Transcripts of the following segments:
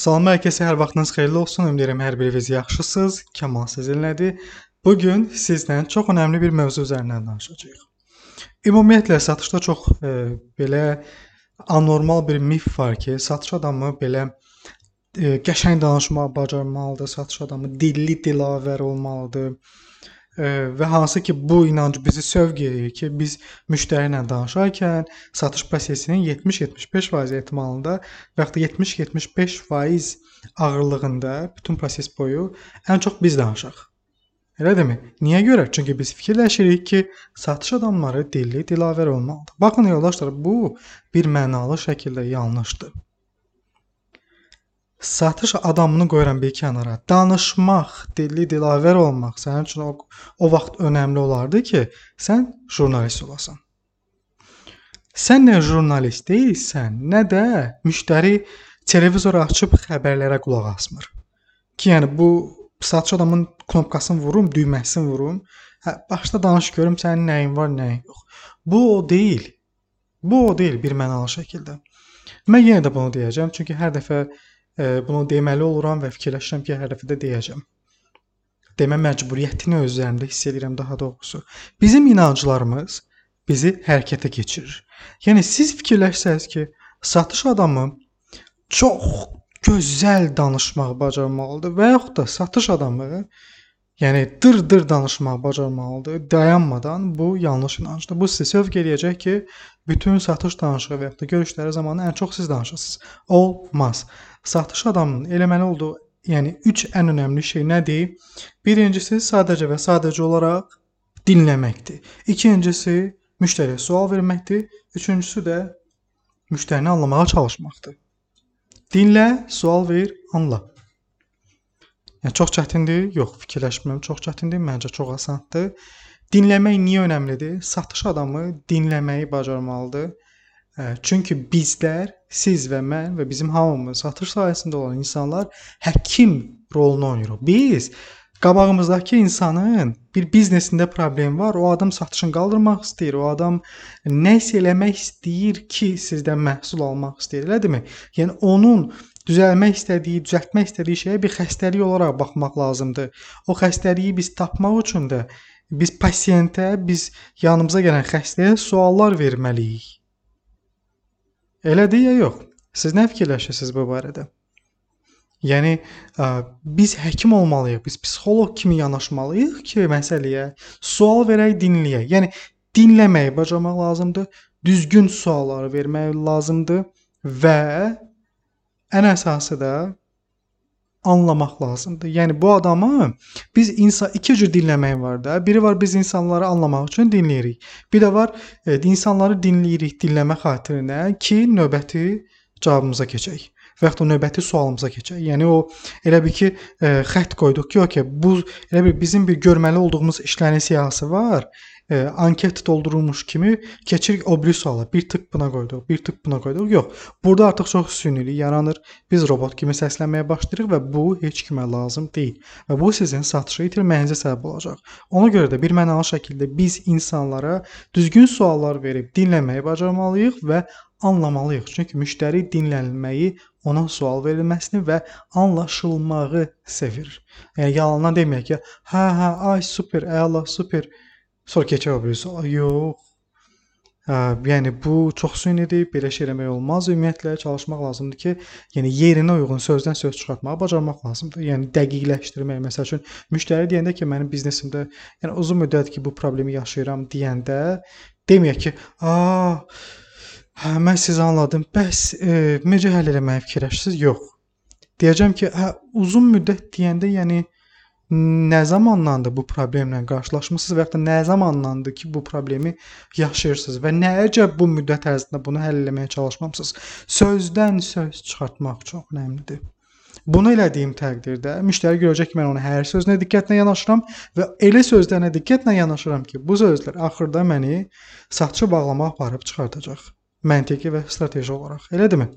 Salam hər kəsə, hər vaxtınız xeyirli olsun. Ümid edirəm hər biriniz yaxşısınız. Kamal sizinlədir. Bu gün sizlə çox önəmli bir mövzu üzərindən danışacağıq. Ümumiyyətlə satışda çox e, belə anormal bir mif var ki, satış adamı belə e, qəşəng danışmağı bacarmalıdır, satış adamı dilli, dilavər olmalıdır və hansı ki bu inanc bizi sövq edir ki, biz müştəri ilə danışarkən satış prosesinin 70-75% ehtimalında və da 70-75% ağırlığında bütün proses boyu ən çox biz danışaq. Elədirmi? Niyə görə? Çünki biz fikirləşirik ki, satış adamları dilli, dilavər olmalıdır. Baxın yoldaşlar, bu bir mənalı şəkildə yanlışdır satış adamını qoyuram bir kənara. Danışmaq, dilli dilavər olmaq sənin üçün o, o vaxt önəmli olardı ki, sən jurnalist olasan. Sən nə jurnalist deyilsən, nə də müştəri televizor açıb xəbərlərə qulaq asmır. Ki, yəni bu satış adamın knopkasını vurum, düyməsini vurum. Hə, başda danış görüm sənin nəyin var, nəyin yox. Bu o deyil. Bu o deyil bir mənalı şəkildə. Mən yenə də bunu deyəcəm, çünki hər dəfə bunu deməli oluram və fikirləşirəm ki, hər dəfə də deyəcəm. Demə məcburiyyətini öz üzərimdə hiss edirəm daha doğrusu. Bizim inanclarımız bizi hərəkətə keçirir. Yəni siz fikirləşsəz ki, satış adamı çox gözəl danışmaq bacarmalıdır və yaxud da satış adamı yəni dır-dır danışmaq bacarmalıdır. Dayanmadan bu yanlış inancdır. Bu sizə sövq eləyəcək ki, bütün satış danışığı və ya da görüşləri zamanı ən çox siz danışasınız. Olmaz. Satış adamının eləməli olduğu, yəni 3 ən önəmli şey nədir? Birincisi sadəcə və sadəcə olaraq dinləməkdir. İkincisi müştəriyə sual verməkdir. Üçüncüsü də müştərini anlamağa çalışmaqdır. Dinlə, sual ver, anla. Yəni çox çətindir? Yox, fikirləşmirəm. Çox çətindir, məncə çox asandır. Dinləmək niyə önəmlidir? Satış adamı dinləməyi bacarmalıdır. Çünki bizlər, siz və mən və bizim hamımız satış sahəsində olan insanlar həkim rolunu oynayırıq. Biz qabağımızdakı insanın bir biznesində problem var, o adam satışını qaldırmaq istəyir, o adam nə isə eləmək istəyir ki, sizdən məhsul almaq istəyir, elədirmi? Yəni onun düzəlmək istədiyi, düzəltmək istədiyi şeyə bir xəstəlik olaraq baxmaq lazımdır. O xəstəliyi biz tapmaq üçün də biz pasiyentə, biz yanımıza gələn xəstəyə suallar verməliyik. Elədir ya yox? Siz nə fikirləşirsiniz bu barədə? Yəni ə, biz həkim olmalıyıq, biz psixoloq kimi yanaşmalıyıq ki, məsələyə sual verək, dinləyək. Yəni dinləməyi bacarmaq lazımdır, düzgün sualları vermək lazımdır və ən əsası da anlamaq lazımdır. Yəni bu adamı biz insan iki cür dinləmək var da. Biri var biz insanları anlamaq üçün dinləyirik. Bir də var e, insanları dinləyirik dinləmə xatirinə ki, növbəti cavabımıza keçək və yaxud da növbəti sualımıza keçək. Yəni o elə bir ki, e, xətt qoyduq ki, okey, bu elə bir bizim bir görməli olduğumuz işlərin siyahısı var e, anket doldurulmuş kimi keçirik o biri suala. Bir tık buna qoyduq, bir tık buna qoyduq. Yox, burada artıq çox sünilik yaranır. Biz robot kimi səslənməyə başlayırıq və bu heç kimə lazım deyil. Və bu sizin satışı itirməyinizə səbəb olacaq. Ona görə də bir mənalı şəkildə biz insanlara düzgün suallar verib dinləməyi bacarmalıyıq və anlamalıyıq. Çünki müştəri dinlənilməyi, ona sual verilməsini və anlaşılmağı sevir. Yəni yalandan deməyək ki, hə, hə, ay super, əla, super. Sonra biri suala. Yox. Hə, yəni bu çox sünidir, belə şey eləmək olmaz. Ümumiyyətlə çalışmaq lazımdır ki, yəni yerinə uyğun sözdən söz çıxartmağı bacarmaq lazımdır. Yəni dəqiqləşdirmək. Məsəl üçün müştəri deyəndə ki, mənim biznesimdə, yəni uzun müddət ki, bu problemi yaşayıram deyəndə deməyək ki, "A, hə mən sizi anladım. Bəs e, necə həll etməyi fikirləşirsiniz?" Yox. Deyəcəm ki, hə uzun müddət deyəndə, yəni nə zamandandır bu problemlə qarşılaşmısınız və ya da nə zamandandır ki, bu problemi yaşayırsınız və nə əcəb bu müddət ərzində bunu həll etməyə çalışmamısınız? Sözdən söz çıxartmaq çox əhəmiylidir. Bunu elədiyim təqdirdə müştəri görəcək ki, mən ona hər sözünə diqqətlə yanaşıram və elə sözlərinə diqqətlə yanaşıram ki, bu sözlər axırda məni satçı bağlama aparıb çıxardacaq. Məntiqi və strateji olaraq. Elədirmi?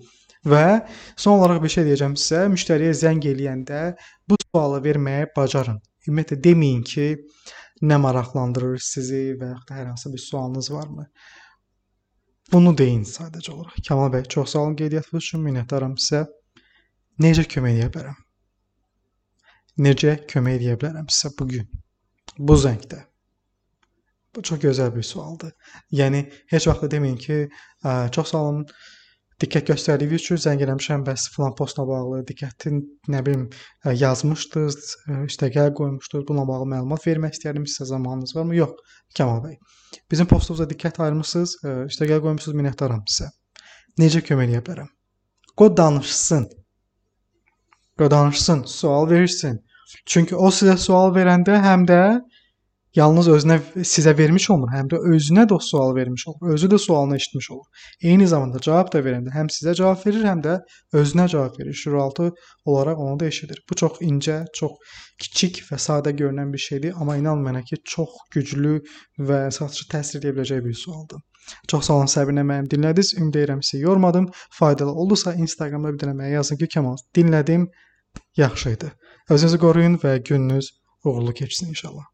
Və son olaraq bir şey deyəcəm sizə. Müştəriyə zəng eləyəndə bu sualı verməyə bacarın. Ümumiyyətlə deməyin ki, nə maraqlandırır sizi və ya da hər hansı bir sualınız varmı? Bunu deyin sadəcə olaraq. Kamal bəy, çox sağ olun qeydiyyatınız üçün. Minnətdaram sizə. Necə kömək edə bilərəm? Necə kömək edə bilərəm sizə bu gün? Bu zəngdə. Bu çox gözəl bir sualdır. Yəni heç vaxt deməyin ki, çox sağ olun, diqqət göstərdiyiniz üçün zəng eləmişəm, bəs filan postla bağlı diqqətin nə bilim ə, yazmışdınız, ə, üstəgəl qoymuşdunuz, bununla bağlı məlumat vermək istəyirdim. Sizə zamanınız varmı? Yox, Kamal bəy. Bizim postumuza diqqət ayırmısınız, ə, üstəgəl qoymusunuz, minnətdaram sizə. Necə kömək edə bilərəm? Qoy danışsın. Qoy danışsın, sual versin. Çünki o sizə sual verəndə həm də yalnız özünə sizə vermiş olmur, həm də özünə də sual vermiş olur. Özü də sualını eşitmiş olur. Eyni zamanda cavab da verəndə həm sizə cavab verir, həm də özünə cavab verir. Şüuraltı olaraq onu da eşidir. Bu çox incə, çox kiçik və sadə görünən bir şeydir, amma inan mənə ki, çox güclü və satıcı təsir edə biləcək bir sualdır. Çox sağ olun səbirlə məni dinlədiniz. Ümid edirəm sizi yormadım. Faydalı oldusa Instagramda bir dənə mənə yazın ki, Kamal, dinlədim, yaxşı idi. Özünüzü qoruyun və gününüz uğurlu keçsin inşallah.